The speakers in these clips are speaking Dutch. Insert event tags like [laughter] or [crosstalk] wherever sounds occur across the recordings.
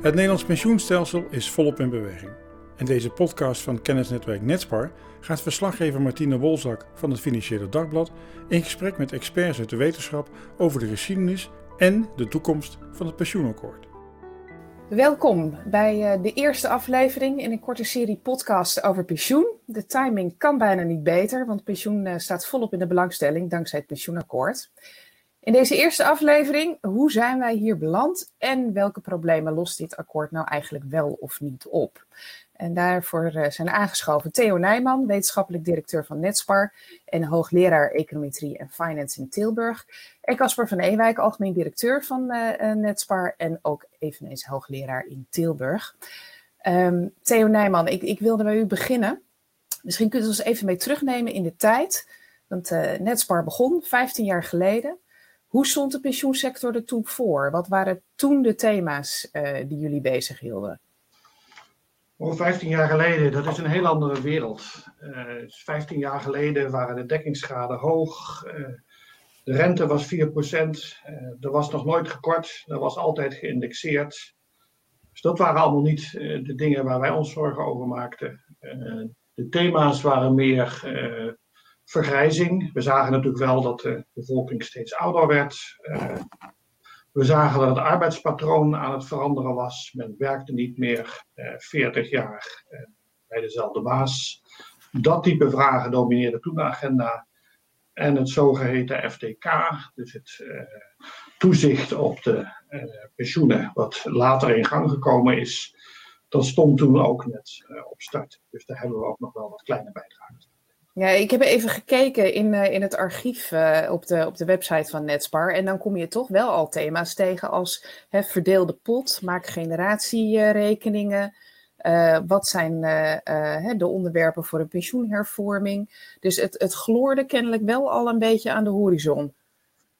Het Nederlands pensioenstelsel is volop in beweging. In deze podcast van kennisnetwerk Netspar gaat verslaggever Martine Wolzak van het Financiële Dagblad in gesprek met experts uit de wetenschap over de geschiedenis en de toekomst van het pensioenakkoord. Welkom bij eh, de eerste aflevering in een korte serie podcasts over pensioen. De timing kan bijna niet beter, want pensioen eh, staat volop in de belangstelling dankzij het pensioenakkoord. In deze eerste aflevering, hoe zijn wij hier beland en welke problemen lost dit akkoord nou eigenlijk wel of niet op? En daarvoor eh, zijn aangeschoven Theo Nijman, wetenschappelijk directeur van Netspar en hoogleraar Econometrie en Finance in Tilburg. En Casper van Ewijk, algemeen directeur van uh, Netspar en ook eveneens hoogleraar in Tilburg. Um, Theo Nijman, ik, ik, wilde bij u beginnen. Misschien kunt u ons even mee terugnemen in de tijd. Want Netspar begon 15 jaar geleden. Hoe stond de pensioensector er toen voor? Wat waren toen de thema's uh, die jullie bezig hielden? Oh, 15 jaar geleden, dat is een heel andere wereld. Uh, 15 jaar geleden waren de dekkingsgraden hoog. Uh, de rente was 4%. er was nog nooit gekort. Er was altijd geïndexeerd. Dus dat waren allemaal niet de dingen waar wij ons zorgen over maakten. de thema's waren meer vergrijzing. We zagen natuurlijk wel dat de bevolking steeds ouder werd. Uh, we zagen dat het arbeidspatroon aan het veranderen was. Men werkte niet meer uh, 40 jaar uh, bij dezelfde baas. Dat type vragen domineerde toen de agenda. En het zogeheten FDK, dus het toezicht op de pensioenen, wat later in gang gekomen is, dat stond toen ook net op start. Dus daar hebben we ook nog wel wat kleine bijdragen. Ja, ik heb even gekeken in, uh, in het archief uh, op, de, op de website van Netspar. En dan kom je toch wel al thema's tegen als hè, verdeelde pot, maak generatierekeningen. Uh, wat zijn de onderwerpen voor een pensioenhervorming? Dus het, het gloorde kennelijk wel al een beetje aan de horizon.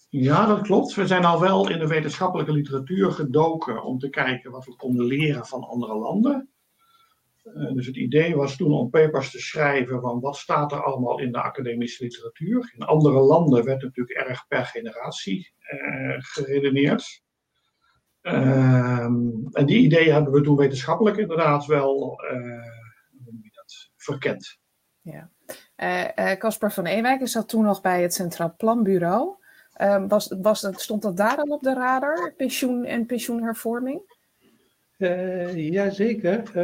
Ja, dat klopt. We zijn al wel in de wetenschappelijke literatuur gedoken om te kijken wat we konden leren van andere landen. Uh, dus het idee was toen om papers te schrijven van wat staat er allemaal in de academische literatuur. In andere landen werd natuurlijk erg per generatie uh, geredeneerd. Uh, en die ideeën hebben we toen wetenschappelijk inderdaad wel dat, verkend. Ja. Caspar van Ewijk is dat toen nog bij het Centraal Planbureau. Ehm, was, was, stond dat daar al op de radar, pensioen en pensioenhervorming? Uh, Jazeker. Uh,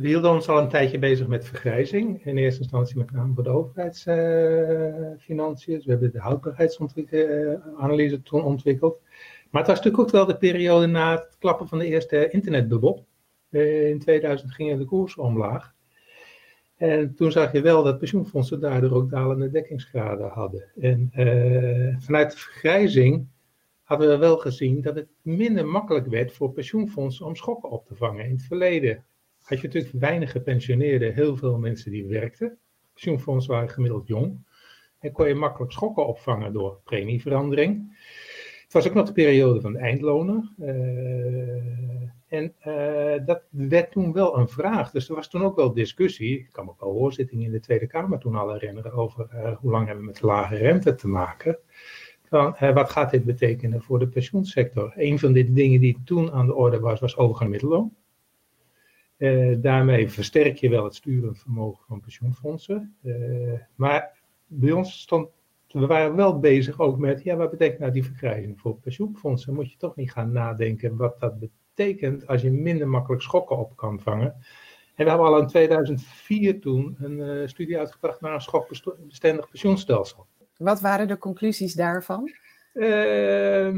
we hielden ons al een tijdje bezig met vergrijzing. In eerste instantie met name voor de overheidsfinanciën. Uh, we hebben de houdbaarheidsanalyse toen ontwikkeld. Maar het was natuurlijk ook wel de periode na het klappen van de eerste internetbubbel. in 2000 gingen de koersen omlaag. En toen zag je wel dat pensioenfondsen daardoor ook dalende dekkingsgraden hadden. En vanuit de vergrijzing hadden we wel gezien dat het minder makkelijk werd voor pensioenfondsen om schokken op te vangen. In het verleden had je natuurlijk weinig gepensioneerden, heel veel mensen die werkten. Pensioenfondsen waren gemiddeld jong. En kon je makkelijk schokken opvangen door premieverandering. Het was ook nog de periode van de eindlonen. Uh, en uh, dat werd toen wel een vraag. Dus er was toen ook wel discussie. Ik kan me ook wel hoorzittingen in de Tweede Kamer toen al herinneren over uh, hoe lang hebben we met lage rente te maken eh, wat gaat dit betekenen voor de pensioensector. Een van de dingen die toen aan de orde was, was hoger middelloon. Uh, daarmee versterk je wel het sturend vermogen van pensioenfondsen. Uh, maar bij ons stond, we waren wel bezig ook met, ja, wat betekent nou die vergrijzing voor pensioenfondsen? Moet je toch niet gaan nadenken wat dat betekent als je minder makkelijk schokken op kan vangen. En we hebben al in 2004 toen een studie uitgebracht naar een schokbestendig pensioenstelsel. Wat waren de conclusies daarvan? Uh,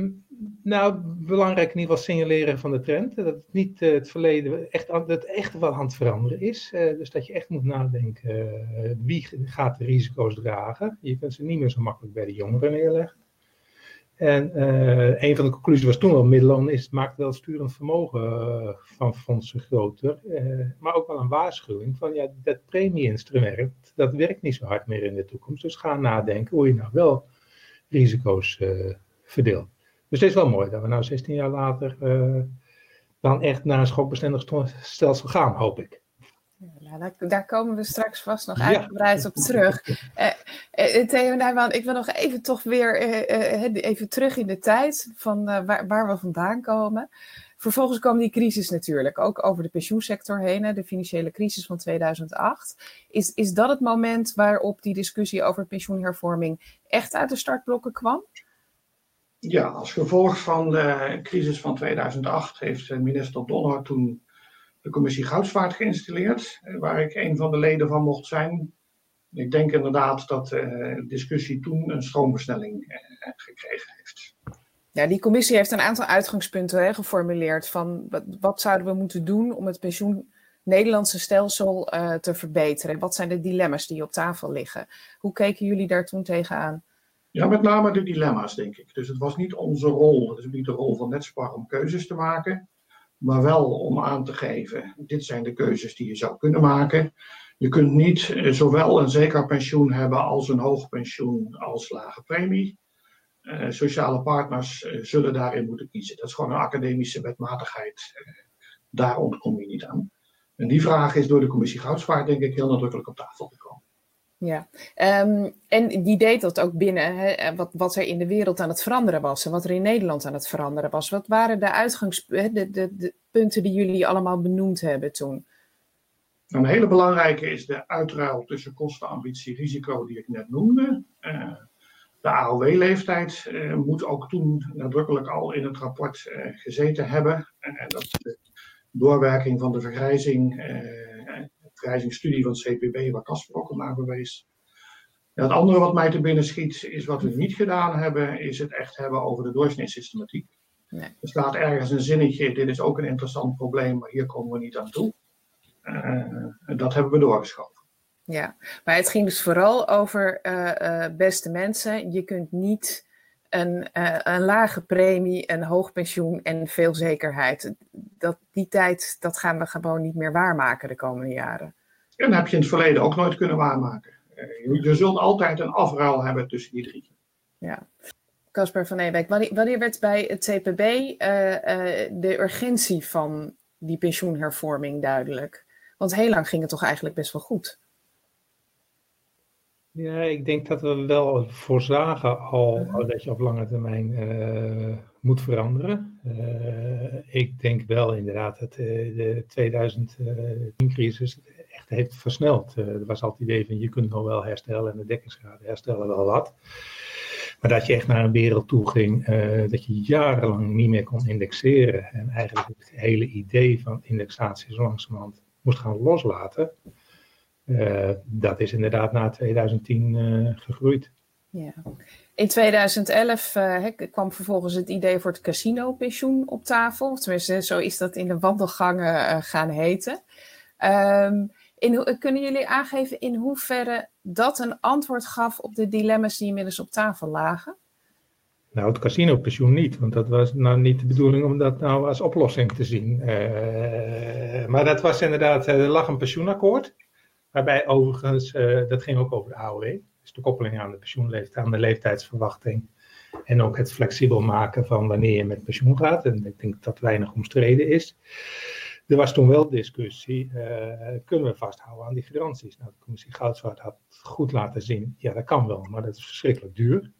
nou, belangrijk in ieder geval signaleren van de trend. Dat het niet uh, het verleden, echt, dat echt wel het veranderen is. Uh, dus dat je echt moet nadenken, uh, wie gaat de risico's dragen. Je kunt ze niet meer zo makkelijk bij de jongeren neerleggen. En een van de conclusies was toen al, middelloon is, maakt wel sturend vermogen van fondsen groter. maar ook wel een waarschuwing van, ja, dat premie-instrument, dat werkt niet zo hard meer in de toekomst. Dus ga nadenken hoe je nou wel risico's verdeelt. Dus het is wel mooi dat we nou 16 jaar later dan echt naar een schokbestendig stelsel gaan, hoop ik. Ja, nou, daar, komen we straks vast nog uitgebreid op terug. Uh, uh, Theo Nijman, ik wil nog even toch weer even terug in de tijd van waar, waar, we vandaan komen. Vervolgens kwam die crisis natuurlijk, ook over de pensioensector heen, hè, de financiële crisis van 2008. Is, is dat het moment waarop die discussie over pensioenhervorming echt uit de startblokken kwam? Ja, als gevolg van de crisis van 2008 heeft minister Donner toen de commissie Goudsvaart geïnstalleerd, eh, waar ik een van de leden van mocht zijn. Ik denk inderdaad dat de discussie toen een stroomversnelling eh, gekregen heeft. Ja, die commissie heeft een aantal uitgangspunten hè, geformuleerd van wat, wat, zouden we moeten doen om het pensioen Nederlandse stelsel uh, te verbeteren. Wat zijn de dilemma's die op tafel liggen? Hoe keken jullie daar toen tegenaan? Ja, met name de dilemma's, denk ik. Dus het was niet onze rol, het is niet de rol van Netspar om keuzes te maken, maar wel om aan te geven, dit zijn de keuzes die je zou kunnen maken. Je kunt niet eh, zowel een zeker pensioen hebben als een hoog pensioen als lage premie. Uh, sociale partners uh, zullen daarin moeten kiezen. Dat is gewoon een academische wetmatigheid. Uh, daar ontkom je niet aan. En die vraag is door de commissie Goudsvaart, denk ik, heel nadrukkelijk op tafel gekomen. Ja, um, en die deed dat ook binnen hè, wat, wat er in de wereld aan het veranderen was en wat er in Nederland aan het veranderen was. Wat waren de uitgangspunten, de, de, de, punten die jullie allemaal benoemd hebben toen? Een hele belangrijke is de uitruil tussen kostenambitie risico die ik net noemde. Uh, de AOW-leeftijd uh, moet ook toen nadrukkelijk al in het rapport gezeten hebben. En dat de doorwerking van de vergrijzing, vergrijzingsstudie van het CPB, waar Casper ook al naar verwees. het andere wat mij te binnen schiet, is wat we niet gedaan hebben, is het echt hebben over de doorsnitssystematiek. Nee. Er staat ergens een zinnetje, dit is ook een interessant probleem, maar hier komen we niet aan toe. dat hebben we doorgeschoven. Ja, maar het ging dus vooral over uh, uh, beste mensen. Je kunt niet een, uh, een lage premie, een hoog pensioen en veel zekerheid. Dat, die tijd, dat gaan we gewoon niet meer waarmaken de komende jaren. En dat heb je in het verleden ook nooit kunnen waarmaken. Je, je zult altijd een afruil hebben tussen die drie. Ja. Casper van Eebeek, wanneer, wanneer werd bij het CPB de urgentie van die pensioenhervorming duidelijk? Want heel lang ging het toch eigenlijk best wel goed? Ja, ik denk dat we wel voorzagen al dat je op lange termijn uh, moet veranderen. Uh, ik denk wel inderdaad dat uh, de 2010-crisis echt heeft versneld. er was altijd het idee van je kunt nog wel herstellen en de dekkingsgraden herstellen wel wat. Maar dat je echt naar een wereld toe ging dat je jarenlang niet meer kon indexeren. En eigenlijk het hele idee van indexatie zo langzamerhand moest gaan loslaten. Uh, dat is inderdaad na 2010 uh, eh, gegroeid. Ja. In 2011 uh, eh, kwam vervolgens het idee voor het casino-pensioen op tafel. Tenminste, zo is dat in de wandelgangen gaan heten. Um, in, kunnen jullie aangeven in hoeverre dat een antwoord gaf op de dilemma's die inmiddels op tafel lagen? Nou, het casino-pensioen niet, want dat was nou niet de bedoeling om dat nou als oplossing te zien. maar dat was inderdaad, er lag een pensioenakkoord. Waarbij overigens, uh, dat ging ook over de AOW, dus de koppeling aan de pensioenleeftijd, aan de leeftijdsverwachting. En ook het flexibel maken van wanneer je met pensioen gaat. En ik denk dat dat weinig omstreden is. Er was toen wel discussie, uh, kunnen we vasthouden aan die garanties? Nou, de commissie Goudzwaard had goed laten zien, ja dat kan wel, maar dat is verschrikkelijk duur.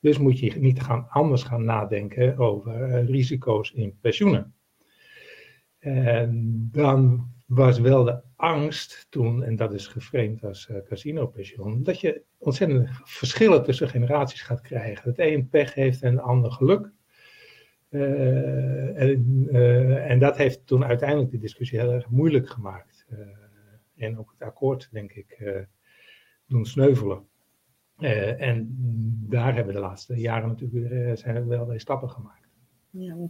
Dus moet je niet gaan, anders gaan nadenken over uh, risico's in pensioenen. En dan was wel de angst toen, en dat is geframed als uh, casino-pensioen, dat je ontzettend verschillen tussen generaties gaat krijgen. Het een pech heeft en de ander geluk. Uh, en, uh, en, dat heeft toen uiteindelijk de discussie heel erg moeilijk gemaakt. en ook het akkoord, denk ik, doen sneuvelen. en daar hebben we de laatste jaren natuurlijk zijn er wel weer stappen gemaakt.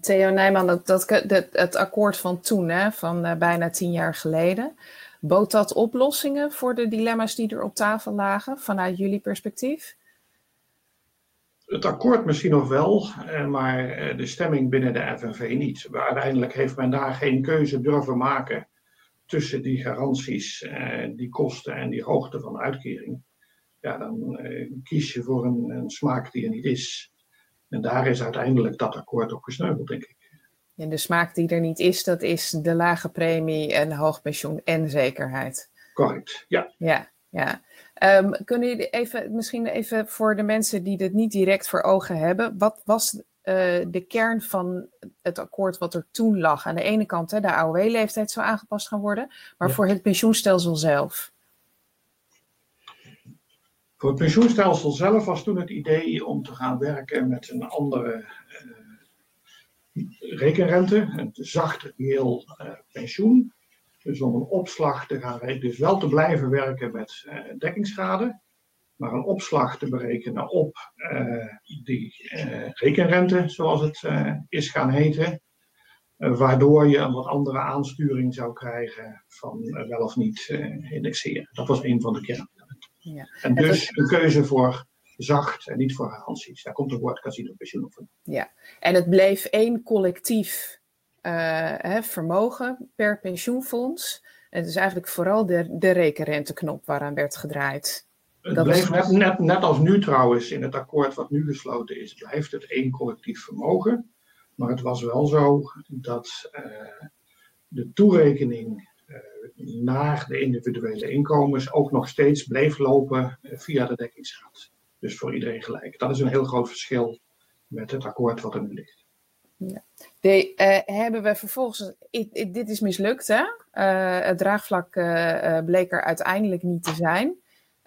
Theo Nijman, dat, dat, het akkoord van toen, hè, van uh, bijna tien jaar geleden, bood dat oplossingen voor de dilemma's die er op tafel lagen vanuit jullie perspectief? Het akkoord misschien nog wel, eh, maar eh, de stemming binnen de FNV niet. Uiteindelijk heeft men daar geen keuze durven maken tussen die garanties, die kosten en die hoogte van uitkering. Ja, dan kies je voor een, een smaak die er niet is. En daar is uiteindelijk dat akkoord op gesneuveld, denk ik. En de smaak die er niet is, dat is de lage premie en hoog pensioen en zekerheid. Correct, ja. Ja, ja. Um, kunnen jullie even, misschien even voor de mensen die dit niet direct voor ogen hebben, wat was uh, de kern van het akkoord wat er toen lag? Aan de ene kant, hè, de AOW-leeftijd zou aangepast gaan worden, maar voor het pensioenstelsel zelf? Voor het pensioenstelsel zelf was toen het idee om te gaan werken met een andere uh, rekenrente, een zacht reëel uh, pensioen. Dus om een opslag te gaan rekenen, dus wel te blijven werken met uh, dekkingsgraden, maar een opslag te berekenen op die rekenrente, zoals het is gaan heten. waardoor je een wat andere aansturing zou krijgen van wel of niet indexeren. Dat was een van de kern. Ja. En dus een keuze voor zacht en niet voor garanties. Daar komt het woord casino pensioen op. Ja, en het bleef één collectief uh, hè, vermogen per pensioenfonds. En het is eigenlijk vooral de, de rekenrenteknop waaraan werd gedraaid. Het dat net, net, net als nu trouwens in het akkoord wat nu gesloten is, blijft het één collectief vermogen. Maar het was wel zo dat uh, de toerekening naar de individuele inkomens ook nog steeds bleef lopen eh, via de dekkingsgraad. Dus voor iedereen gelijk. Dat is een heel groot verschil met het akkoord wat er nu ligt. Ja. De, uh, hebben we vervolgens, dit is mislukt hè? Uh, het draagvlak bleek er uiteindelijk niet te zijn.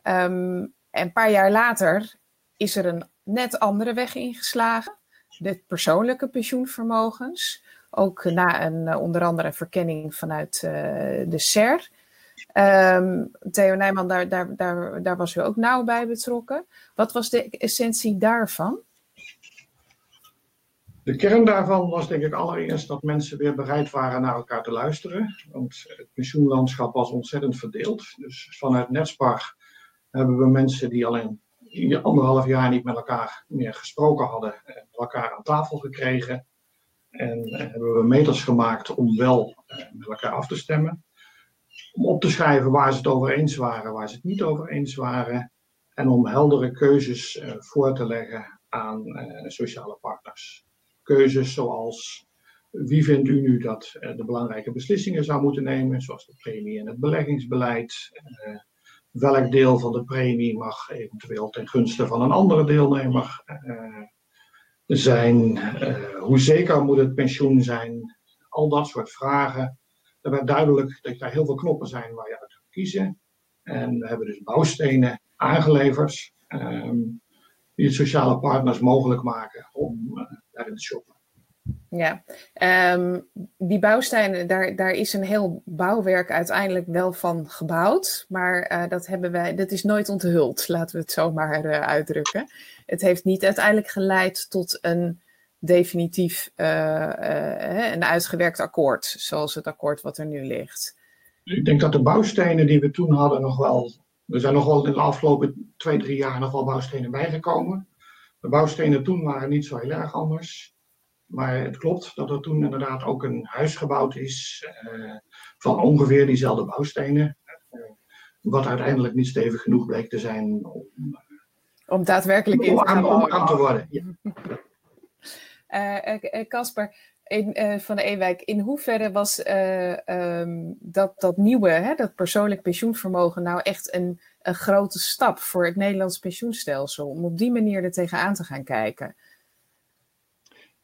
Um, en een paar jaar later is er een net andere weg ingeslagen. De persoonlijke pensioenvermogens. Ook na een uh, onder andere verkenning vanuit uh, de SER. Um, Theo Nijman, daar, daar, daar, daar was u ook nauw bij betrokken. Wat was de essentie daarvan? De kern daarvan was denk ik allereerst dat mensen weer bereid waren naar elkaar te luisteren. Want het pensioenlandschap was ontzettend verdeeld. Dus vanuit Netspar hebben we mensen die al in anderhalf jaar niet met elkaar meer gesproken hadden, elkaar aan tafel gekregen. En uh, hebben we meters gemaakt om wel uh, met elkaar af te stemmen. Om op te schrijven waar ze het over eens waren, waar ze het niet over eens waren. En om heldere keuzes uh, voor te leggen aan sociale partners. Keuzes zoals wie vindt u nu dat de belangrijke beslissingen zou moeten nemen, zoals de premie en het beleggingsbeleid. welk deel van de premie mag eventueel ten gunste van een andere deelnemer zijn, uh, hoe zeker moet het pensioen zijn, al dat soort vragen. Er werd duidelijk dat er heel veel knoppen zijn waar je uit kunt kiezen. En we hebben dus bouwstenen aangeleverd um, die het sociale partners mogelijk maken om uh, daarin te shoppen. Ja, um, die bouwstenen, daar, daar is een heel bouwwerk uiteindelijk wel van gebouwd. Maar uh, dat, hebben wij, dat is nooit onthuld, [laughs] laten we het zo maar uh, uitdrukken. Het heeft niet uiteindelijk geleid tot een definitief uh, een uitgewerkt akkoord, zoals het akkoord wat er nu ligt. Ik denk dat de bouwstenen die we toen hadden nog wel. Er zijn nog wel in de afgelopen twee, drie jaar nog wel bouwstenen bijgekomen. De bouwstenen toen waren niet zo heel erg anders. Maar het klopt dat er toen inderdaad ook een huis gebouwd is uh, van ongeveer diezelfde bouwstenen. Uh, wat uiteindelijk niet stevig genoeg bleek te zijn om, om daadwerkelijk in te, om aan te worden. [laughs] Casper, ja. uh, van de Ewijk, in hoeverre was um, dat, dat nieuwe, hè, dat persoonlijk pensioenvermogen nou echt een, een grote stap voor het Nederlands pensioenstelsel? Om op die manier er tegenaan te gaan kijken?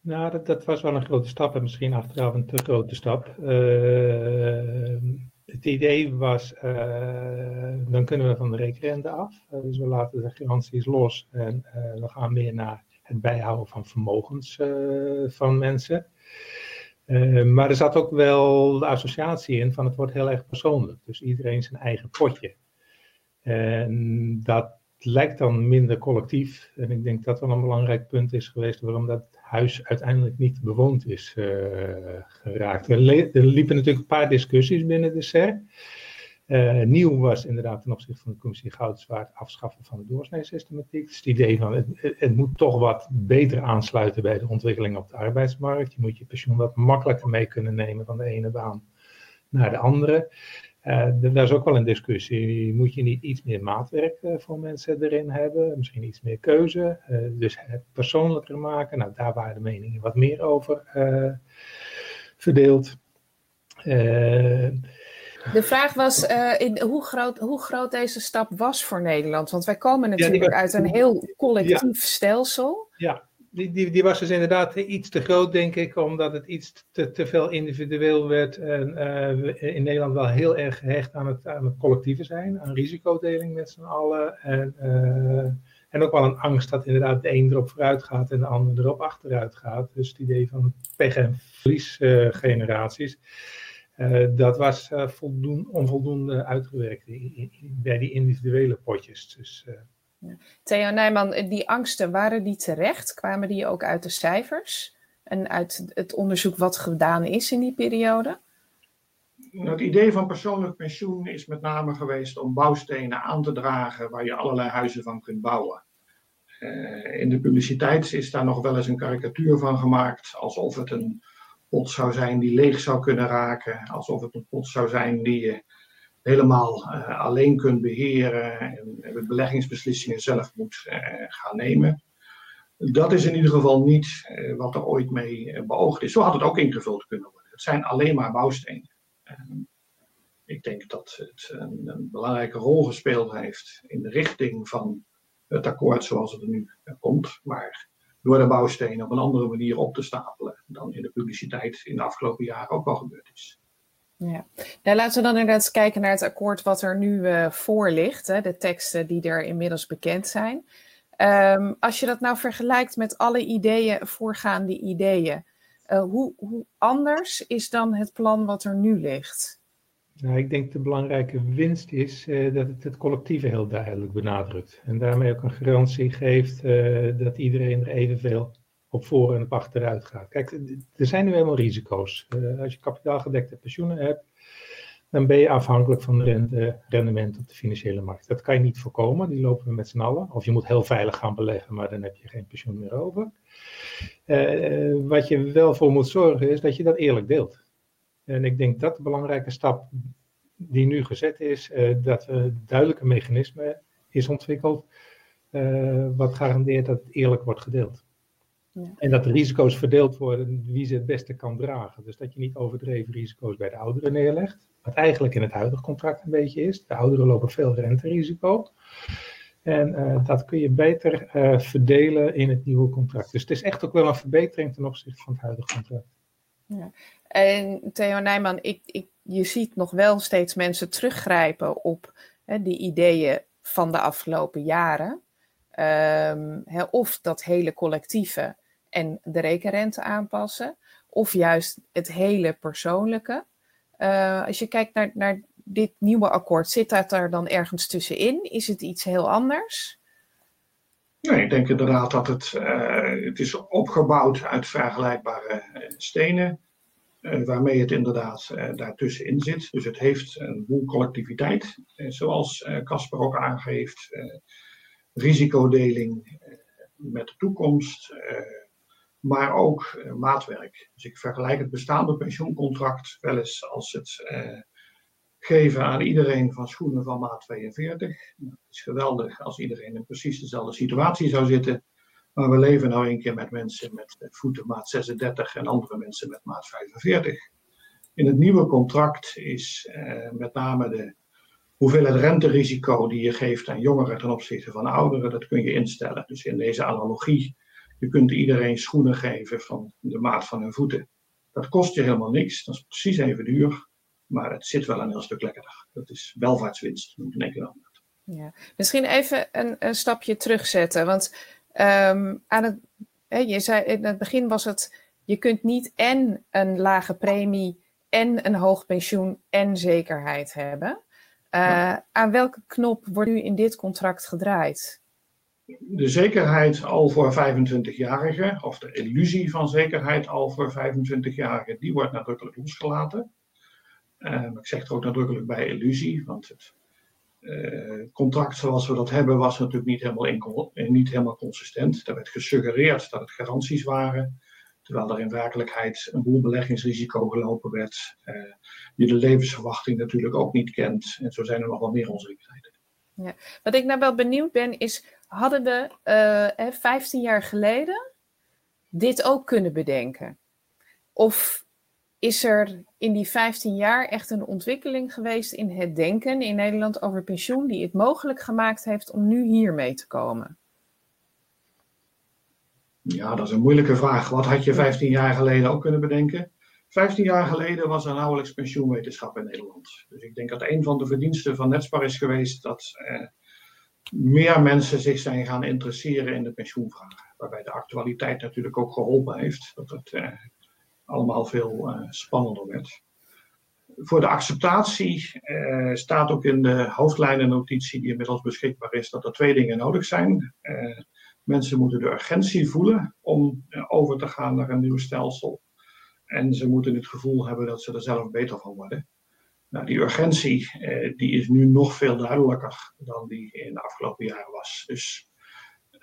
Nou, dat, was wel een grote stap en misschien achteraf een te grote stap. Uh, het idee was, uh, dan kunnen we van de rekenrente af. Uh, dus we laten de garanties los en we gaan meer naar het bijhouden van vermogens van mensen. maar er zat ook wel de associatie in van het wordt heel erg persoonlijk. Dus iedereen zijn eigen potje. En dat lijkt dan minder collectief. En ik denk dat wel een belangrijk punt is geweest waarom dat huis uiteindelijk niet bewoond is uh, geraakt. Er, liepen natuurlijk een paar discussies binnen de SER. Uh, nieuw was inderdaad ten opzichte van de commissie Goudswaard afschaffen van de doorsnee-systematiek. Dus het idee van het, het, moet toch wat beter aansluiten bij de ontwikkeling op de arbeidsmarkt. Je moet je pensioen wat makkelijker mee kunnen nemen van de ene baan naar de andere. Uh, daar is ook wel een discussie. Moet je niet iets meer maatwerk uh, voor mensen erin hebben? Misschien iets meer keuze. Uh, dus het persoonlijker maken. Nou, daar waren de meningen wat meer over verdeeld. de vraag was in, hoe, groot, hoe groot deze stap was voor Nederland. Want wij komen natuurlijk uit een heel collectief stelsel. Ja, die, die, was dus inderdaad iets te groot, denk ik, omdat het iets te, te veel individueel werd. En uh, in Nederland wel heel erg gehecht aan het, collectieve zijn, aan risicodeling met z'n allen. En, uh, en ook wel een angst dat inderdaad de een erop vooruit gaat en de ander erop achteruit gaat. Dus het idee van pech- en verliesgeneraties. Uh, dat was voldoen, onvoldoende uitgewerkt in, in, bij die individuele potjes. Dus, Theo Nijman, die angsten, waren die terecht? Kwamen die ook uit de cijfers en uit het onderzoek wat gedaan is in die periode? Het idee van persoonlijk pensioen is met name geweest om bouwstenen aan te dragen waar je allerlei huizen van kunt bouwen. Uh, in de publiciteit is daar nog wel eens een karikatuur van gemaakt, alsof het een pot zou zijn die leeg zou kunnen raken, alsof het een pot zou zijn die je helemaal uh, alleen kunt beheren en de beleggingsbeslissingen zelf moet uh, gaan nemen. Dat is in ieder geval niet uh, wat er ooit mee beoogd is. Zo had het ook ingevuld kunnen worden. Het zijn alleen maar bouwstenen. ik denk dat het een, belangrijke rol gespeeld heeft in de richting van het akkoord zoals het er nu komt. Maar door de bouwstenen op een andere manier op te stapelen dan in de publiciteit in de afgelopen jaren ook al gebeurd is. Ja, nou, laten we dan inderdaad kijken naar het akkoord wat er nu uh, voor ligt, hè, de teksten die er inmiddels bekend zijn. Um, als je dat nou vergelijkt met alle ideeën, voorgaande ideeën, uh, hoe, hoe, anders is dan het plan wat er nu ligt? Nou, ik denk de belangrijke winst is uh, dat het het collectieve heel duidelijk benadrukt. En daarmee ook een garantie geeft dat iedereen er evenveel op voor en op achteruit gaat. Kijk, er zijn nu helemaal risico's. Uh, als je kapitaalgedekte pensioenen hebt, dan ben je afhankelijk van de rendement op de financiële markt. Dat kan je niet voorkomen, die lopen we met z'n allen. Of je moet heel veilig gaan beleggen, maar dan heb je geen pensioen meer over. Uh, wat je wel voor moet zorgen is dat je dat eerlijk deelt. En ik denk dat de belangrijke stap die nu gezet is, uh, dat een duidelijke mechanisme is ontwikkeld, wat garandeert dat het eerlijk wordt gedeeld. Ja. En dat de risico's verdeeld worden wie ze het beste kan dragen. Dus dat je niet overdreven risico's bij de ouderen neerlegt. Wat eigenlijk in het huidige contract een beetje is. De ouderen lopen veel renterisico. En uh, dat kun je beter uh, verdelen in het nieuwe contract. Dus het is echt ook wel een verbetering ten opzichte van het huidige contract. Ja. En Theo Nijman, ik, ik, je ziet nog wel steeds mensen teruggrijpen op hè, die ideeën van de afgelopen jaren. Um, hè, of dat hele collectieve en de rekenrente aanpassen, of juist het hele persoonlijke. Uh, als je kijkt naar, naar dit nieuwe akkoord, zit dat er dan ergens tussenin? Is het iets heel anders? Nee, ik denk inderdaad dat het, uh, het is opgebouwd uit vergelijkbare stenen, uh, waarmee het inderdaad daartussenin zit. Dus het heeft een boel collectiviteit, zoals Casper ook aangeeft, risicodeling met de toekomst, maar ook uh, maatwerk. Dus ik vergelijk het bestaande pensioencontract wel eens als het uh, geven aan iedereen van schoenen van maat 42. Nou, het is geweldig als iedereen in precies dezelfde situatie zou zitten. Maar we leven nou een keer met mensen met voeten maat 36 en andere mensen met maat 45. In het nieuwe contract is uh, met name de hoeveelheid renterisico die je geeft aan jongeren ten opzichte van ouderen, dat kun je instellen. Dus in deze analogie je kunt iedereen schoenen geven van de maat van hun voeten. Dat kost je helemaal niks. Dat is precies even duur. Maar het zit wel een heel stuk lekkerder. Dat is welvaartswinst, noemt een econoom Ja. Misschien even een, een stapje terugzetten. Want um, aan het, hè, je zei, in het begin was het... je kunt niet en een lage premie en een hoog pensioen en zekerheid hebben. Uh, ja. Aan welke knop wordt nu in dit contract gedraaid? De zekerheid al voor 25-jarigen, of de illusie van zekerheid al voor 25-jarigen, die wordt nadrukkelijk losgelaten. Uh, ik zeg er ook nadrukkelijk bij illusie, want het uh, contract zoals we dat hebben was natuurlijk niet helemaal, in, niet helemaal consistent. Er werd gesuggereerd dat het garanties waren, terwijl er in werkelijkheid een boel beleggingsrisico gelopen werd, uh, die de levensverwachting natuurlijk ook niet kent. En zo zijn er nog wel meer onzekerheden. Ja. Wat ik nou wel benieuwd ben, is hadden we uh, 15 jaar geleden dit ook kunnen bedenken? Of is er in die 15 jaar echt een ontwikkeling geweest in het denken in Nederland over pensioen die het mogelijk gemaakt heeft om nu hiermee te komen? Ja, dat is een moeilijke vraag. Wat had je 15 jaar geleden ook kunnen bedenken? 15 jaar geleden was er nauwelijks pensioenwetenschap in Nederland. Dus ik denk dat een van de verdiensten van Netspar is geweest dat eh, meer mensen zich zijn gaan interesseren in de pensioenvragen. Waarbij de actualiteit natuurlijk ook geholpen heeft. Dat het eh, allemaal veel uh, spannender werd. Voor de acceptatie uh, staat ook in de hoofdlijnennotitie die inmiddels beschikbaar is dat er twee dingen nodig zijn. Uh, mensen moeten de urgentie voelen om over te gaan naar een nieuw stelsel. En ze moeten het gevoel hebben dat ze er zelf beter van worden. Nou, die urgentie die is nu nog veel duidelijker dan die in de afgelopen jaren was. Dus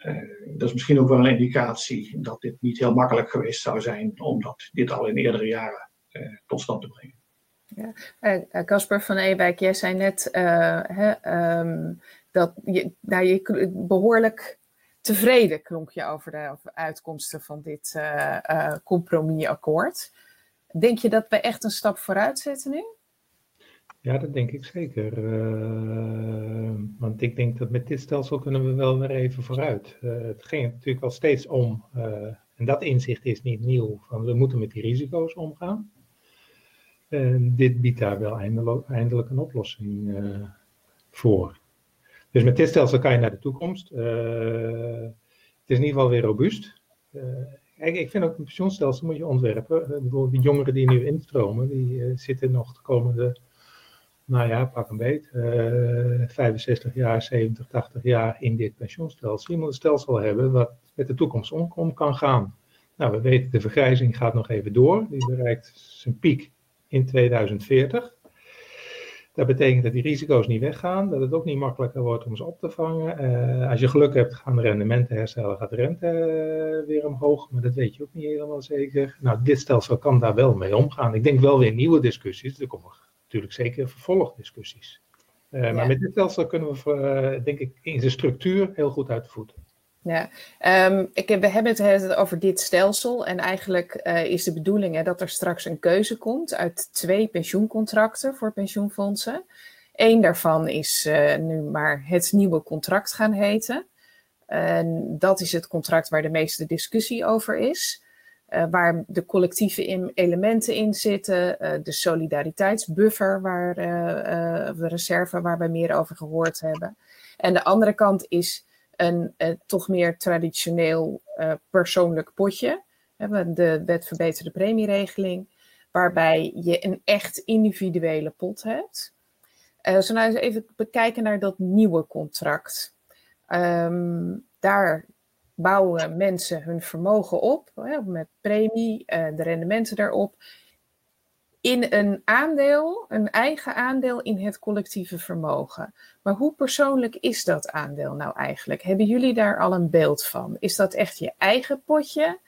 uh, dat is misschien ook wel een indicatie dat dit niet heel makkelijk geweest zou zijn om dat, dit al in eerdere jaren uh, tot stand te brengen. Casper ja. uh, van Ewijk, jij zei net hè, um, dat je, nou, je behoorlijk tevreden klonk je over de, uitkomsten van dit compromisakkoord. Denk je dat we echt een stap vooruit zetten nu? Ja, dat denk ik zeker. Uh, want ik denk dat met dit stelsel kunnen we wel weer even vooruit. Het ging natuurlijk al steeds om, en dat inzicht is niet nieuw, van we moeten met die risico's omgaan. En dit biedt daar wel eindelijk een oplossing voor. Dus met dit stelsel kan je naar de toekomst. het is in ieder geval weer robuust. Kijk, ik vind ook een pensioenstelsel moet je ontwerpen. bijvoorbeeld die jongeren die nu instromen, die zitten nog de komende nou ja, pak een beet, uh, 65 jaar, 70, 80 jaar in dit pensioenstelsel. Je moet een stelsel hebben wat met de toekomst om, om, kan gaan. Nou, we weten, de vergrijzing gaat nog even door. Die bereikt zijn piek in 2040. Dat betekent dat die risico's niet weggaan, dat het ook niet makkelijker wordt om ze op te vangen. Uh, als je geluk hebt, gaan de rendementen herstellen, gaat de rente uh, weer omhoog, maar dat weet je ook niet helemaal zeker. Nou, dit stelsel kan daar wel mee omgaan. Ik denk wel weer nieuwe discussies. Er komen natuurlijk zeker vervolgdiscussies. Uh, ja. Maar met dit stelsel kunnen we, denk ik, in zijn structuur heel goed uit de voeten. Ja, um, ik we hebben het over dit stelsel. En eigenlijk uh, is de bedoeling hè, dat er straks een keuze komt uit twee pensioencontracten voor pensioenfondsen. Eén daarvan is nu maar het nieuwe contract gaan heten. En dat is het contract waar de meeste discussie over is. Uh, waar de collectieve elementen in zitten, de solidariteitsbuffer, waar, de reserve waar we meer over gehoord hebben. En de andere kant is een toch meer traditioneel persoonlijk potje, de wet verbeterde premieregeling, waarbij je een echt individuele pot hebt. Als we nou eens even bekijken naar dat nieuwe contract. Um, daar bouwen mensen hun vermogen op, hè, met premie, uh, de rendementen daarop, in een aandeel, een eigen aandeel in het collectieve vermogen. Maar hoe persoonlijk is dat aandeel nou eigenlijk? Hebben jullie daar al een beeld van? Is dat echt je eigen potje?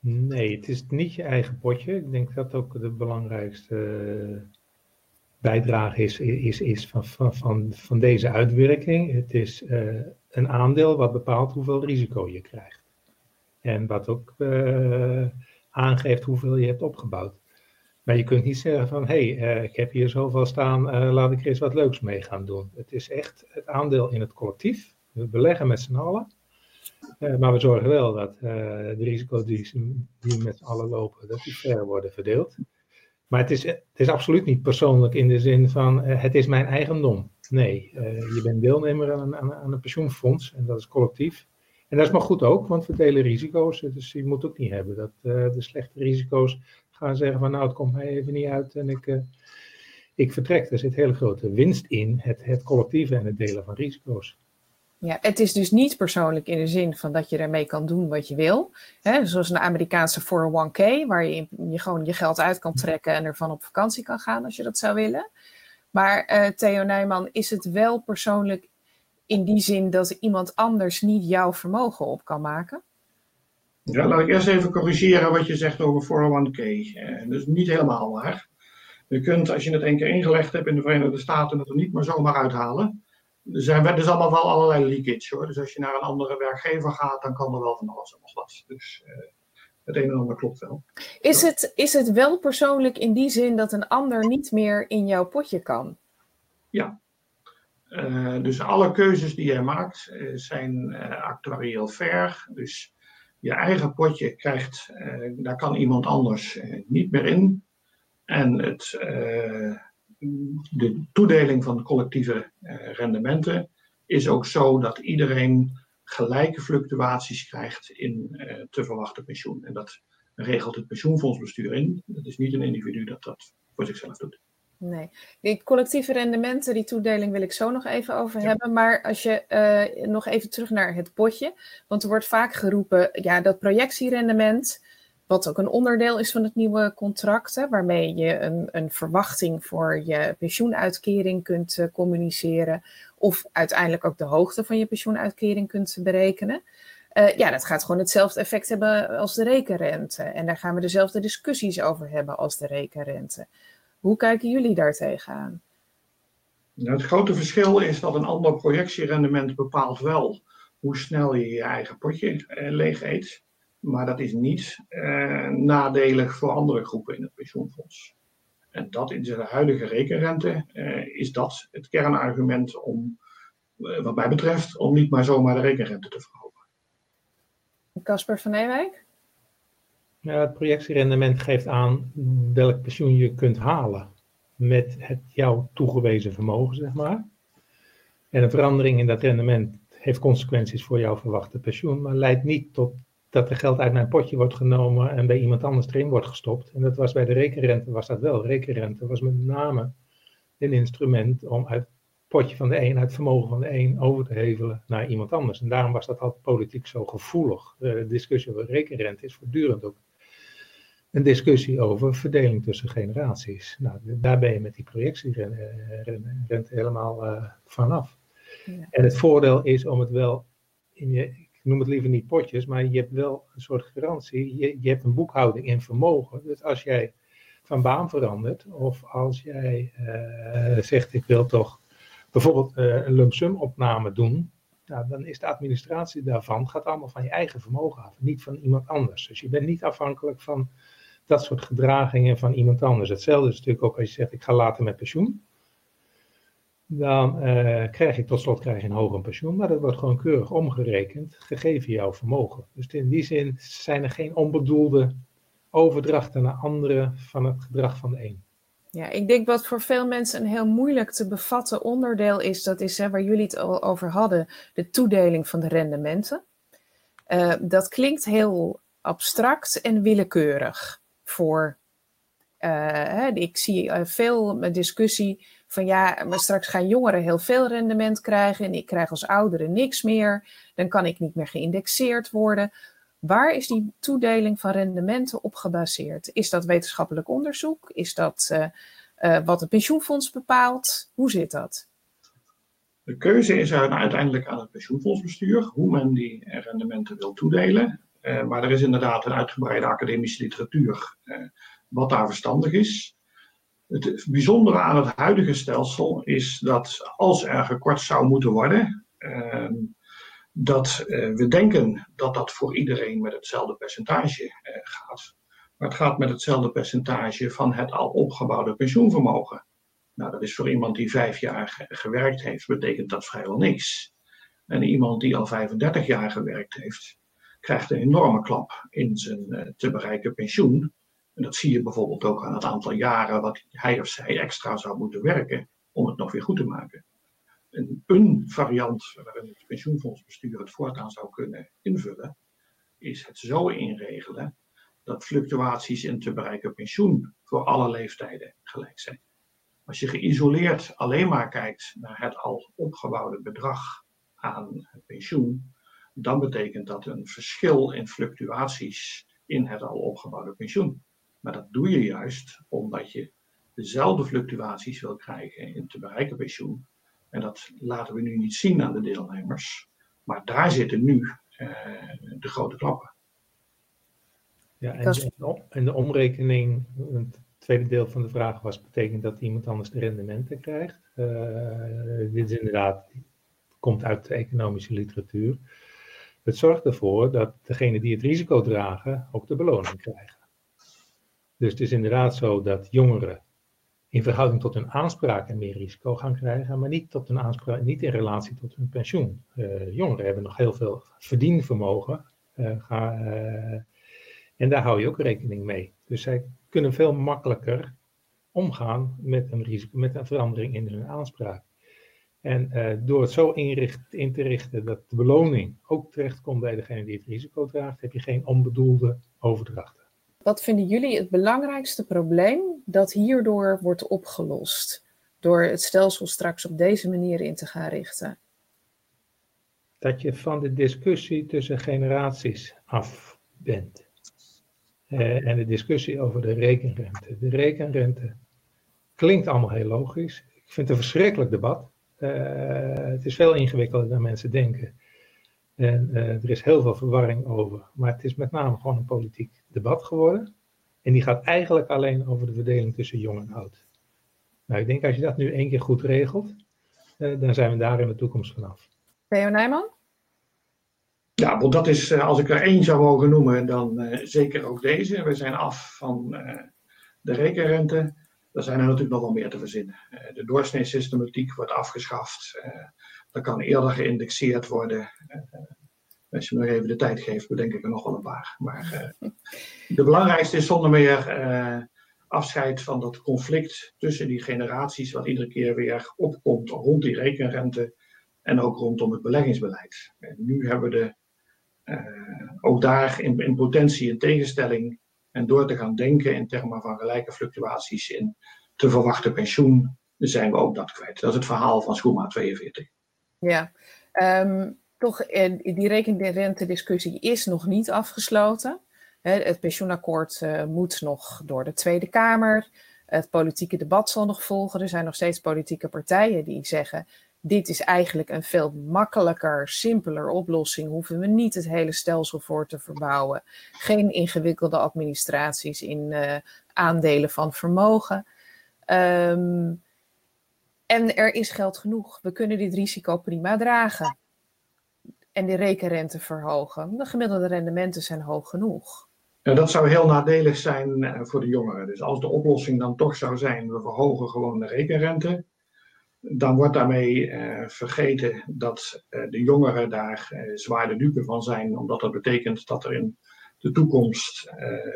Nee, het is niet je eigen potje. Ik denk dat ook de belangrijkste bijdrage is, is, is van, van, van, van deze uitwerking. Het is uh, een aandeel wat bepaalt hoeveel risico je krijgt. En wat ook uh, aangeeft hoeveel je hebt opgebouwd. Maar je kunt niet zeggen van, hé, hey, uh, ik heb hier zoveel staan, uh, laat ik er eens wat leuks mee gaan doen. Het is echt het aandeel in het collectief. We beleggen met z'n allen. maar we zorgen wel dat de risico's die, die met z'n allen lopen, dat die fair worden verdeeld. Maar het is, het is absoluut niet persoonlijk in de zin van, het is mijn eigendom. Nee, je bent deelnemer aan, aan, aan, een pensioenfonds en dat is collectief. En dat is maar goed ook, want we delen risico's. Dus je moet ook niet hebben dat uh, de slechte risico's gaan zeggen van nou het komt mij even niet uit en ik, uh, ik vertrek. Er zit hele grote winst in, het, het collectieve en het delen van risico's. Ja, het is dus niet persoonlijk in de zin van dat je ermee kan doen wat je wil. Hè, zoals een Amerikaanse 401k, waar je, je gewoon je geld uit kan trekken en ervan op vakantie kan gaan als je dat zou willen. Maar uh, Theo Nijman, is het wel persoonlijk in die zin dat iemand anders niet jouw vermogen op kan maken? Ja, laat ik eerst even corrigeren wat je zegt over 401k. Uh, dat is niet helemaal waar. Je kunt, als je het één keer ingelegd hebt in de Verenigde Staten, het er niet maar zomaar uithalen. Er zijn dus allemaal wel allerlei leakage hoor. Dus als je naar een andere werkgever gaat, dan kan er wel van alles en nog wat. Dus uh, het een en ander klopt wel. Is het, is het wel persoonlijk in die zin dat een ander niet meer in jouw potje kan? Ja. Uh, dus alle keuzes die jij maakt uh, zijn uh, actuarieel fair. Dus je eigen potje krijgt, daar kan iemand anders niet meer in. En het, de toedeling van collectieve rendementen is ook zo dat iedereen gelijke fluctuaties krijgt in te verwachten pensioen. En dat regelt het pensioenfondsbestuur in. Dat is niet een individu dat dat voor zichzelf doet. Nee, die collectieve rendementen, die toedeling wil ik zo nog even over hebben. Maar als je uh, nog even terug naar het potje. Want er wordt vaak geroepen, ja, dat projectierendement, wat ook een onderdeel is van het nieuwe contract, hè, waarmee je een, een verwachting voor je pensioenuitkering kunt uh, communiceren of uiteindelijk ook de hoogte van je pensioenuitkering kunt berekenen. Uh, ja, dat gaat gewoon hetzelfde effect hebben als de rekenrente. En daar gaan we dezelfde discussies over hebben als de rekenrente. Hoe kijken jullie daar tegenaan? Nou, het grote verschil is dat een ander projectierendement bepaalt wel hoe snel je je eigen potje eh, leeg eet. Maar dat is niet eh, nadelig voor andere groepen in het pensioenfonds. En dat in de huidige rekenrente uh, is dat het kernargument om, uh, wat mij betreft, om niet maar zomaar de rekenrente te verhogen. Casper van Ewijk? Ja, het projectierendement geeft aan welk pensioen je kunt halen met het jouw toegewezen vermogen, zeg maar. En een verandering in dat rendement heeft consequenties voor jouw verwachte pensioen, maar leidt niet tot dat er geld uit mijn potje wordt genomen en bij iemand anders erin wordt gestopt. En dat was bij de rekenrente was dat wel. Rekenrente was met name een instrument om uit het potje van de een, uit het vermogen van de een, over te hevelen naar iemand anders. En daarom was dat altijd politiek zo gevoelig. De discussie over rekenrente is voortdurend ook een discussie over verdeling tussen generaties. Nou, daar ben je met die projectierente helemaal uh, vanaf. Ja. En het voordeel is om het wel in je noem het liever niet potjes, maar je hebt wel een soort garantie. Je, je hebt een boekhouding in vermogen. Dus als jij van baan verandert, of als jij uh, zegt: Ik wil toch bijvoorbeeld uh, een lump sum opname doen. Nou, dan is de administratie daarvan gaat allemaal van je eigen vermogen af, niet van iemand anders. Dus je bent niet afhankelijk van dat soort gedragingen van iemand anders. Hetzelfde is natuurlijk ook als je zegt: Ik ga later met pensioen dan uh, krijg je tot slot krijg je een hoger pensioen, maar dat wordt gewoon keurig omgerekend, gegeven jouw vermogen. Dus in die zin zijn er geen onbedoelde overdrachten naar anderen van het gedrag van de een. Ja, ik denk wat voor veel mensen een heel moeilijk te bevatten onderdeel is, dat is hè, waar jullie het al over hadden, de toedeling van de rendementen. Uh, dat klinkt heel abstract en willekeurig voor. Hè, ik zie veel discussie van ja, maar straks gaan jongeren heel veel rendement krijgen en ik krijg als ouderen niks meer. Dan kan ik niet meer geïndexeerd worden. Waar is die toedeling van rendementen op gebaseerd? Is dat wetenschappelijk onderzoek? Is dat uh, wat het pensioenfonds bepaalt? Hoe zit dat? De keuze is uiteindelijk aan het pensioenfondsbestuur hoe men die rendementen wil toedelen. Uh, maar er is inderdaad een uitgebreide academische literatuur wat daar verstandig is. Het bijzondere aan het huidige stelsel is dat als er gekort zou moeten worden, uh, dat uh, we denken dat dat voor iedereen met hetzelfde percentage gaat. Maar het gaat met hetzelfde percentage van het al opgebouwde pensioenvermogen. Nou, dat is voor iemand die vijf jaar gewerkt heeft, betekent dat vrijwel niks. En iemand die al 35 jaar gewerkt heeft, krijgt een enorme klap in zijn te bereiken pensioen. En dat zie je bijvoorbeeld ook aan het aantal jaren wat hij of zij extra zou moeten werken om het nog weer goed te maken. En een variant waarin het pensioenfondsbestuur het voortaan zou kunnen invullen, is het zo inregelen dat fluctuaties in te bereiken pensioen voor alle leeftijden gelijk zijn. Als je geïsoleerd alleen maar kijkt naar het al opgebouwde bedrag aan het pensioen, dan betekent dat een verschil in fluctuaties in het al opgebouwde pensioen. Maar dat doe je juist omdat je dezelfde fluctuaties wil krijgen in te bereiken pensioen. En dat laten we nu niet zien aan de deelnemers. Maar daar zitten nu uh, de grote klappen. Ja, en, en de omrekening, het tweede deel van de vraag was, betekent dat iemand anders de rendementen krijgt? Uh, dit is inderdaad, komt uit de economische literatuur. Het zorgt ervoor dat degenen die het risico dragen ook de beloning krijgen. Dus het is inderdaad zo dat jongeren in verhouding tot hun aanspraken meer risico gaan krijgen, maar niet, tot hun aanspraak, niet in relatie tot hun pensioen. Uh, jongeren hebben nog heel veel verdienvermogen. Uh, ga, uh, en daar hou je ook rekening mee. Dus zij kunnen veel makkelijker omgaan met een risico, met een verandering in hun aanspraak. En door het zo inricht, in te richten dat de beloning ook terechtkomt bij degene die het risico draagt, heb je geen onbedoelde overdrachten. Wat vinden jullie het belangrijkste probleem dat hierdoor wordt opgelost? Door het stelsel straks op deze manier in te gaan richten? Dat je van de discussie tussen generaties af bent. Uh, en de discussie over de rekenrente. De rekenrente klinkt allemaal heel logisch. Ik vind het een verschrikkelijk debat. Uh, het is veel ingewikkelder dan mensen denken. En uh, er is heel veel verwarring over. Maar het is met name gewoon een politiek debat geworden. En die gaat eigenlijk alleen over de verdeling tussen jong en oud. Nou, ik denk als je dat nu één keer goed regelt, uh, dan zijn we daar in de toekomst vanaf. Theo Nijman? Ja, want dat is, als ik er één zou mogen noemen, dan uh, zeker ook deze. We zijn af van de rekenrente. Er zijn er natuurlijk nog wel meer te verzinnen. de doorsneesystematiek wordt afgeschaft. Dat kan eerder geïndexeerd worden. Eh, als je me nog even de tijd geeft, bedenk ik er nog wel een paar. Maar [laughs] de belangrijkste is zonder meer afscheid van dat conflict tussen die generaties, wat iedere keer weer opkomt rond die rekenrente en ook rondom het beleggingsbeleid. En nu hebben we de, uh, ook daar in, in, potentie een tegenstelling en door te gaan denken in termen van gelijke fluctuaties in te verwachten pensioen, zijn we ook dat kwijt. Dat is het verhaal van Schoema 42. Ja, um, toch, eh, die rekenrente-discussie is nog niet afgesloten. Het pensioenakkoord uh, moet nog door de Tweede Kamer. Het politieke debat zal nog volgen. Er zijn nog steeds politieke partijen die zeggen: dit is eigenlijk een veel makkelijker, simpeler oplossing. Hoeven we niet het hele stelsel voor te verbouwen. Geen ingewikkelde administraties in uh, aandelen van vermogen. Um, en er is geld genoeg. We kunnen dit risico prima dragen. En de rekenrente verhogen. De gemiddelde rendementen zijn hoog genoeg. Ja, dat zou heel nadelig zijn eh, voor de jongeren. Dus als de oplossing dan toch zou zijn, we verhogen gewoon de rekenrente, dan wordt daarmee uh, vergeten dat uh, de jongeren daar uh, zwaar de dupe van zijn, omdat dat betekent dat er in de toekomst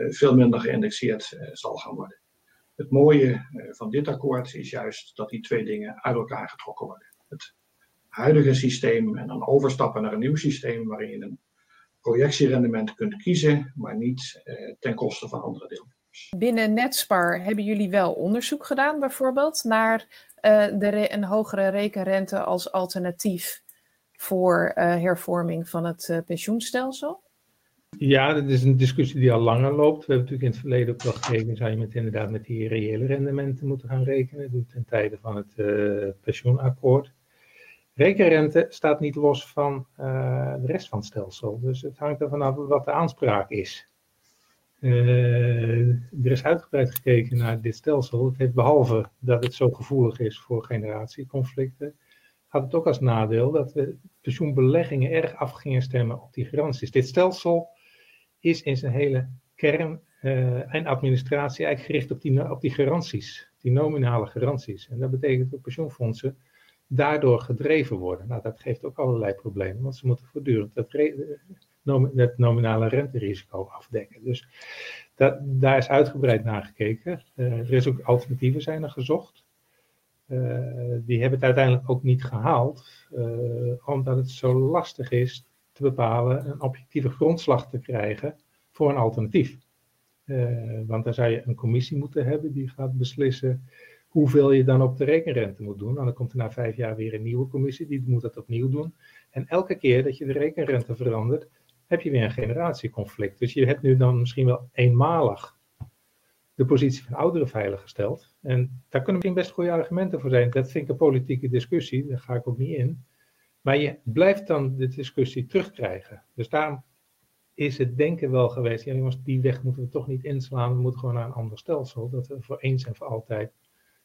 veel minder geïndexeerd zal gaan worden. Het mooie eh, van dit akkoord is juist dat die twee dingen uit elkaar getrokken worden. Het huidige systeem en dan overstappen naar een nieuw systeem waarin je een projectierendement kunt kiezen, maar niet eh, ten koste van andere deelnemers. Binnen Netspar hebben jullie wel onderzoek gedaan, bijvoorbeeld, naar de een hogere rekenrente als alternatief voor uh, hervorming van het uh, pensioenstelsel? Ja, dat is een discussie die al langer loopt. We hebben natuurlijk in het verleden ook wel gekeken, zou je met, inderdaad met die reële rendementen moeten gaan rekenen, ten tijde van het pensioenakkoord. Rekenrente staat niet los van uh, de rest van het stelsel, dus het hangt ervan af wat de aanspraak is. Uh, er is uitgebreid gekeken naar dit stelsel. Het heeft behalve dat het zo gevoelig is voor generatieconflicten, had het ook als nadeel dat we pensioenbeleggingen erg af gingen stemmen op die garanties. Dit stelsel is in zijn hele kern uh, en administratie eigenlijk gericht op die, op die garanties, die nominale garanties. En dat betekent dat pensioenfondsen daardoor gedreven worden. Nou, dat geeft ook allerlei problemen, want ze moeten voortdurend dat, dat nominale renterisico afdekken. Dus dat, daar is uitgebreid naar gekeken. Uh, er is ook alternatieven zijn er gezocht. Uh, die hebben het uiteindelijk ook niet gehaald, uh, omdat het zo lastig is te bepalen een objectieve grondslag te krijgen voor een alternatief. Want dan zou je een commissie moeten hebben die gaat beslissen hoeveel je dan op de rekenrente moet doen. En dan komt er na vijf jaar weer een nieuwe commissie, die moet dat opnieuw doen. En elke keer dat je de rekenrente verandert, heb je weer een generatieconflict. Dus je hebt nu dan misschien wel eenmalig de positie van ouderen veiliggesteld. En daar kunnen misschien best goede argumenten voor zijn. Dat vind ik een politieke discussie, daar ga ik ook niet in. Maar je blijft dan de discussie terugkrijgen. Dus daarom is het denken wel geweest, ja jongens, die weg moeten we toch niet inslaan, we moeten gewoon naar een ander stelsel, dat we voor eens en voor altijd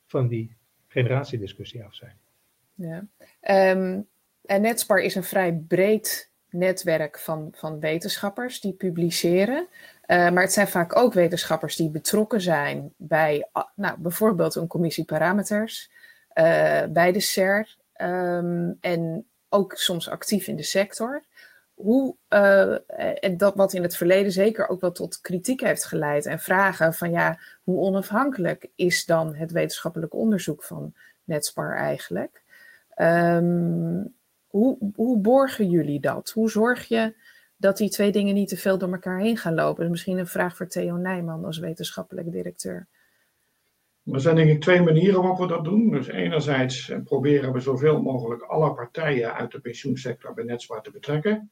van die generatiediscussie af zijn. Ja. Um, en Netspar is een vrij breed netwerk van, van wetenschappers die publiceren. Uh, maar het zijn vaak ook wetenschappers die betrokken zijn bij nou, bijvoorbeeld een commissie parameters, uh, bij de CER um, en ook soms actief in de sector. Hoe, uh, en dat wat in het verleden zeker ook wel tot kritiek heeft geleid en vragen van ja, hoe onafhankelijk is dan het wetenschappelijk onderzoek van Netspar eigenlijk? Um, hoe, hoe borgen jullie dat? Hoe zorg je dat die twee dingen niet te veel door elkaar heen gaan lopen? Dat is misschien een vraag voor Theo Nijman als wetenschappelijk directeur. Er zijn denk ik twee manieren waarop we dat doen. Dus enerzijds eh, proberen we zoveel mogelijk alle partijen uit de pensioensector bij Netspar te betrekken.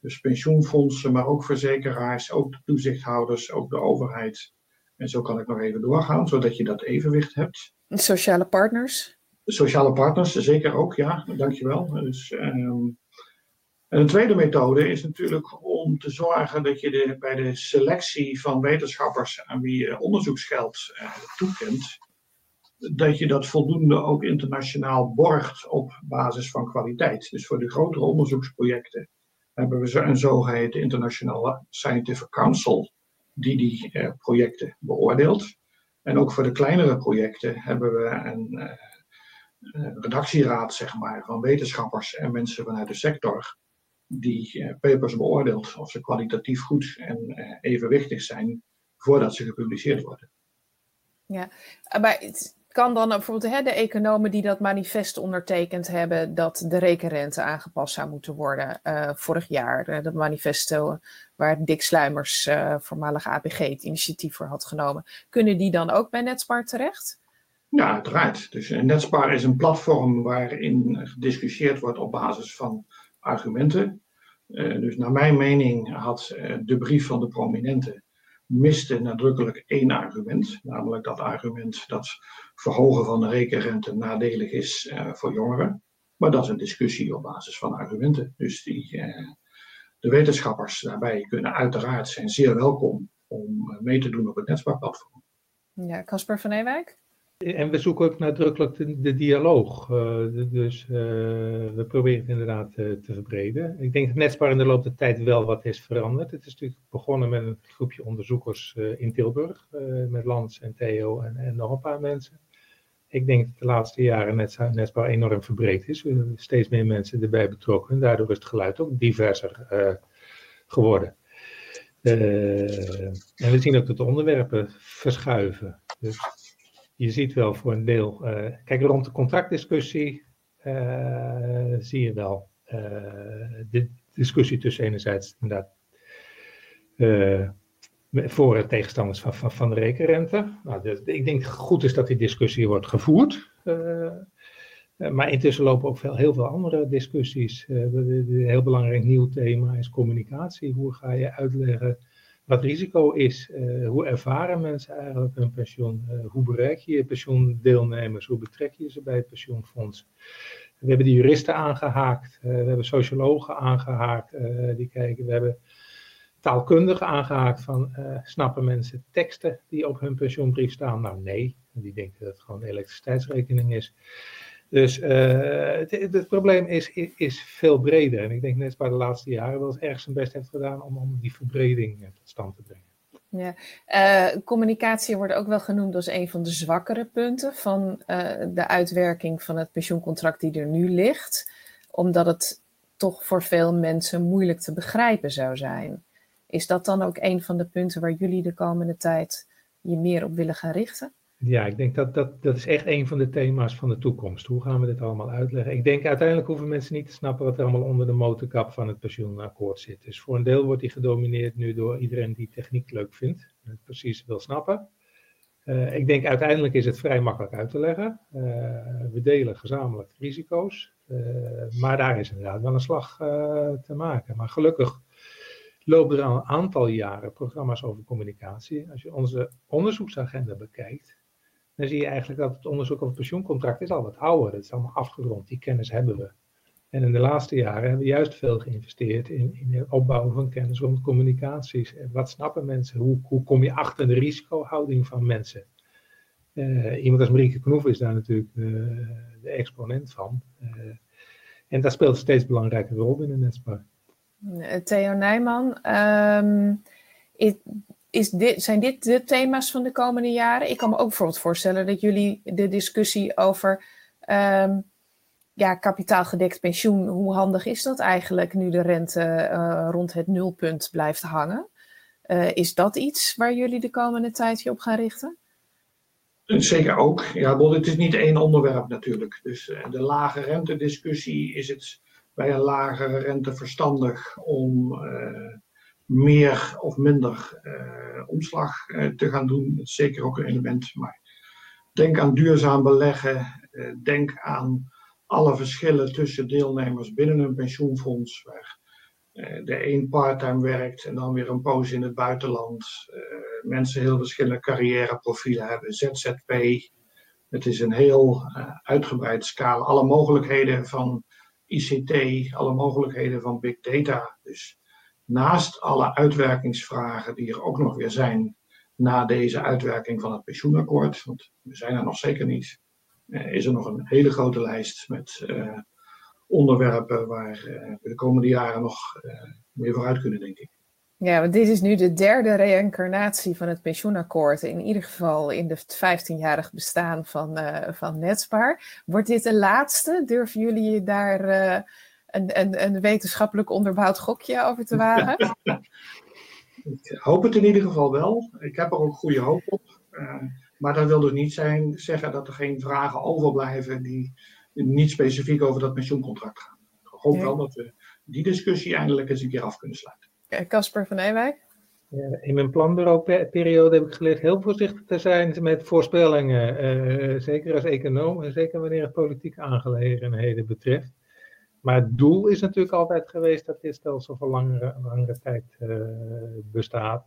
Dus pensioenfondsen, maar ook verzekeraars, ook de toezichthouders, ook de overheid. En zo kan ik nog even doorgaan, zodat je dat evenwicht hebt. Sociale partners? Sociale partners, zeker ook, ja, dankjewel. Dus, um, en een tweede methode is natuurlijk om te zorgen dat je bij de selectie van wetenschappers aan wie je onderzoeksgeld uh, toekent, dat je dat voldoende ook internationaal borgt op basis van kwaliteit. Dus voor de grotere onderzoeksprojecten hebben we een zogeheten Internationale Scientific Council die die uh, projecten beoordeelt. En ook voor de kleinere projecten hebben we een uh, redactieraad zeg maar, van wetenschappers en mensen vanuit de sector die uh, papers beoordeelt of ze kwalitatief goed en uh, evenwichtig zijn voordat ze gepubliceerd worden. Ja, maar het kan dan bijvoorbeeld hè, de economen die dat manifest ondertekend hebben dat de rekenrente aangepast zou moeten worden uh, vorig jaar. dat manifest waar Dick Sluimers, voormalig APG, het initiatief voor had genomen. Kunnen die dan ook bij Netspar terecht? Ja, uiteraard. Dus Netspar is een platform waarin gediscussieerd wordt op basis van argumenten. Uh, dus naar mijn mening had uh, de brief van de prominenten miste nadrukkelijk één argument, namelijk dat argument dat verhogen van de rekenrente nadelig is uh, voor jongeren. Maar dat is een discussie op basis van argumenten. Dus die, de wetenschappers daarbij kunnen uiteraard zijn zeer welkom om mee te doen op het Netspar-platform. Ja, Casper van Ewijk? En we zoeken ook nadrukkelijk de, de dialoog. Uh, dus uh, we proberen het inderdaad uh, te verbreden. Ik denk dat Netspar in de loop der tijd wel wat is veranderd. Het is natuurlijk begonnen met een groepje onderzoekers in Tilburg. met Lans en Theo en, en, nog een paar mensen. Ik denk dat de laatste jaren Netspar enorm verbreed is. Er zijn steeds meer mensen erbij betrokken. En daardoor is het geluid ook diverser geworden. en we zien ook dat de onderwerpen verschuiven. Dus je ziet wel voor een deel, uh, kijk rond de contractdiscussie uh, zie je wel uh, de discussie tussen enerzijds inderdaad voor en tegenstanders van, van, van de rekenrente. Nou, dus, ik denk goed is dat die discussie wordt gevoerd. maar intussen lopen ook veel, heel veel andere discussies. een heel belangrijk nieuw thema is communicatie. Hoe ga je uitleggen wat risico is. Uh, hoe ervaren mensen eigenlijk hun pensioen? Uh, hoe bereik je je pensioendeelnemers? Hoe betrek je ze bij het pensioenfonds? We hebben de juristen aangehaakt, uh, we hebben sociologen aangehaakt die kijken. We hebben taalkundigen aangehaakt van snappen mensen teksten die op hun pensioenbrief staan? Nou nee, die denken dat het gewoon elektriciteitsrekening is. Dus uh, het, het, probleem is, is, veel breder. En ik denk net bij de laatste jaren wel eens erg zijn best heeft gedaan om, om die verbreding tot stand te brengen. Ja. Uh, communicatie wordt ook wel genoemd als een van de zwakkere punten van de uitwerking van het pensioencontract die er nu ligt, omdat het toch voor veel mensen moeilijk te begrijpen zou zijn. Is dat dan ook een van de punten waar jullie de komende tijd je meer op willen gaan richten? Ja, ik denk dat, dat dat is echt een van de thema's van de toekomst. Hoe gaan we dit allemaal uitleggen? Ik denk uiteindelijk hoeven mensen niet te snappen wat er allemaal onder de motorkap van het pensioenakkoord zit. Dus voor een deel wordt die gedomineerd nu door iedereen die techniek leuk vindt, en het precies wil snappen. Uh, ik denk uiteindelijk is het vrij makkelijk uit te leggen. Uh, we delen gezamenlijk risico's, uh, maar daar is inderdaad wel een slag te maken. Maar gelukkig lopen er al een aantal jaren programma's over communicatie. Als je onze onderzoeksagenda bekijkt, dan zie je eigenlijk dat het onderzoek op het pensioencontract is al wat ouder. Het is allemaal afgerond, die kennis hebben we. En in de laatste jaren hebben we juist veel geïnvesteerd in, in het opbouwen van kennis rond communicaties. Wat snappen mensen? Hoe, hoe kom je achter de risicohouding van mensen? Uh, iemand als Marieke Knoef is daar natuurlijk uh, de exponent van. Uh, en dat speelt een steeds belangrijke rol binnen Netspar. Theo Nijman, ehm, is dit, zijn dit de thema's van de komende jaren? Ik kan me ook bijvoorbeeld voorstellen dat jullie de discussie over um, ja, kapitaalgedekt pensioen, hoe handig is dat eigenlijk nu de rente uh, rond het nulpunt blijft hangen? Uh, is dat iets waar jullie de komende tijd je op gaan richten? Zeker ook. Ja, want het is niet één onderwerp natuurlijk. Dus uh, de lage rente discussie is het bij een lagere rente verstandig om meer of minder uh, omslag uh, te gaan doen. Dat is zeker ook een element. Maar denk aan duurzaam beleggen. Uh, denk aan alle verschillen tussen deelnemers binnen een pensioenfonds. Waar de een parttime werkt en dan weer een poos in het buitenland. mensen heel verschillende carrièreprofielen hebben. ZZP. Het is een heel uitgebreid scala. Alle mogelijkheden van ICT, alle mogelijkheden van big data. Dus naast alle uitwerkingsvragen die er ook nog weer zijn na deze uitwerking van het pensioenakkoord, want we zijn er nog zeker niet, eh, is er nog een hele grote lijst met uh, onderwerpen waar uh, we de komende jaren nog uh, mee vooruit kunnen, denk ik. Ja, want dit is nu de derde reïncarnatie van het pensioenakkoord. In ieder geval in de 15-jarig bestaan van, van Netspaar. Wordt dit de laatste? Durven jullie daar een, een, een wetenschappelijk onderbouwd gokje over te wagen? ik hoop het in ieder geval wel. Ik heb er ook goede hoop op. Uh, maar dat wil dus niet zijn, zeggen dat er geen vragen overblijven die niet specifiek over dat pensioencontract gaan. Ik hoop wel dat we die discussie eindelijk eens een keer af kunnen sluiten. Casper van Ewijk? Ja, in mijn planbureauperiode heb ik geleerd heel voorzichtig te zijn met voorspellingen. Uh, zeker als econoom en zeker wanneer het politieke aangelegenheden betreft. Maar het doel is natuurlijk altijd geweest dat dit stelsel voor langere, langere tijd uh, bestaat.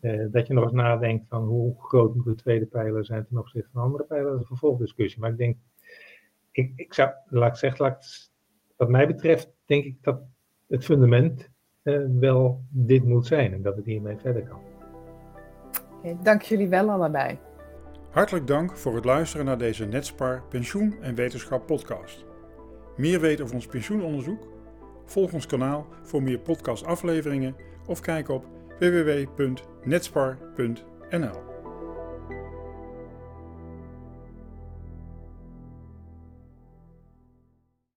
Uh, dat je nog eens nadenkt van hoe groot moet de tweede pijler zijn ten opzichte van andere pijlers. Dat is een vervolgdiscussie. Maar ik denk, ik, ik zou, laat ik zeggen, laat, wat mij betreft, denk ik dat het fundament uh, wel dit moet zijn en dat het hiermee verder kan. Okay, dank jullie wel allebei. Hartelijk dank voor het luisteren naar deze Netspar Pensioen en Wetenschap podcast. Meer weten over ons pensioenonderzoek? Volg ons kanaal voor meer podcastafleveringen of kijk op www.netspar.nl.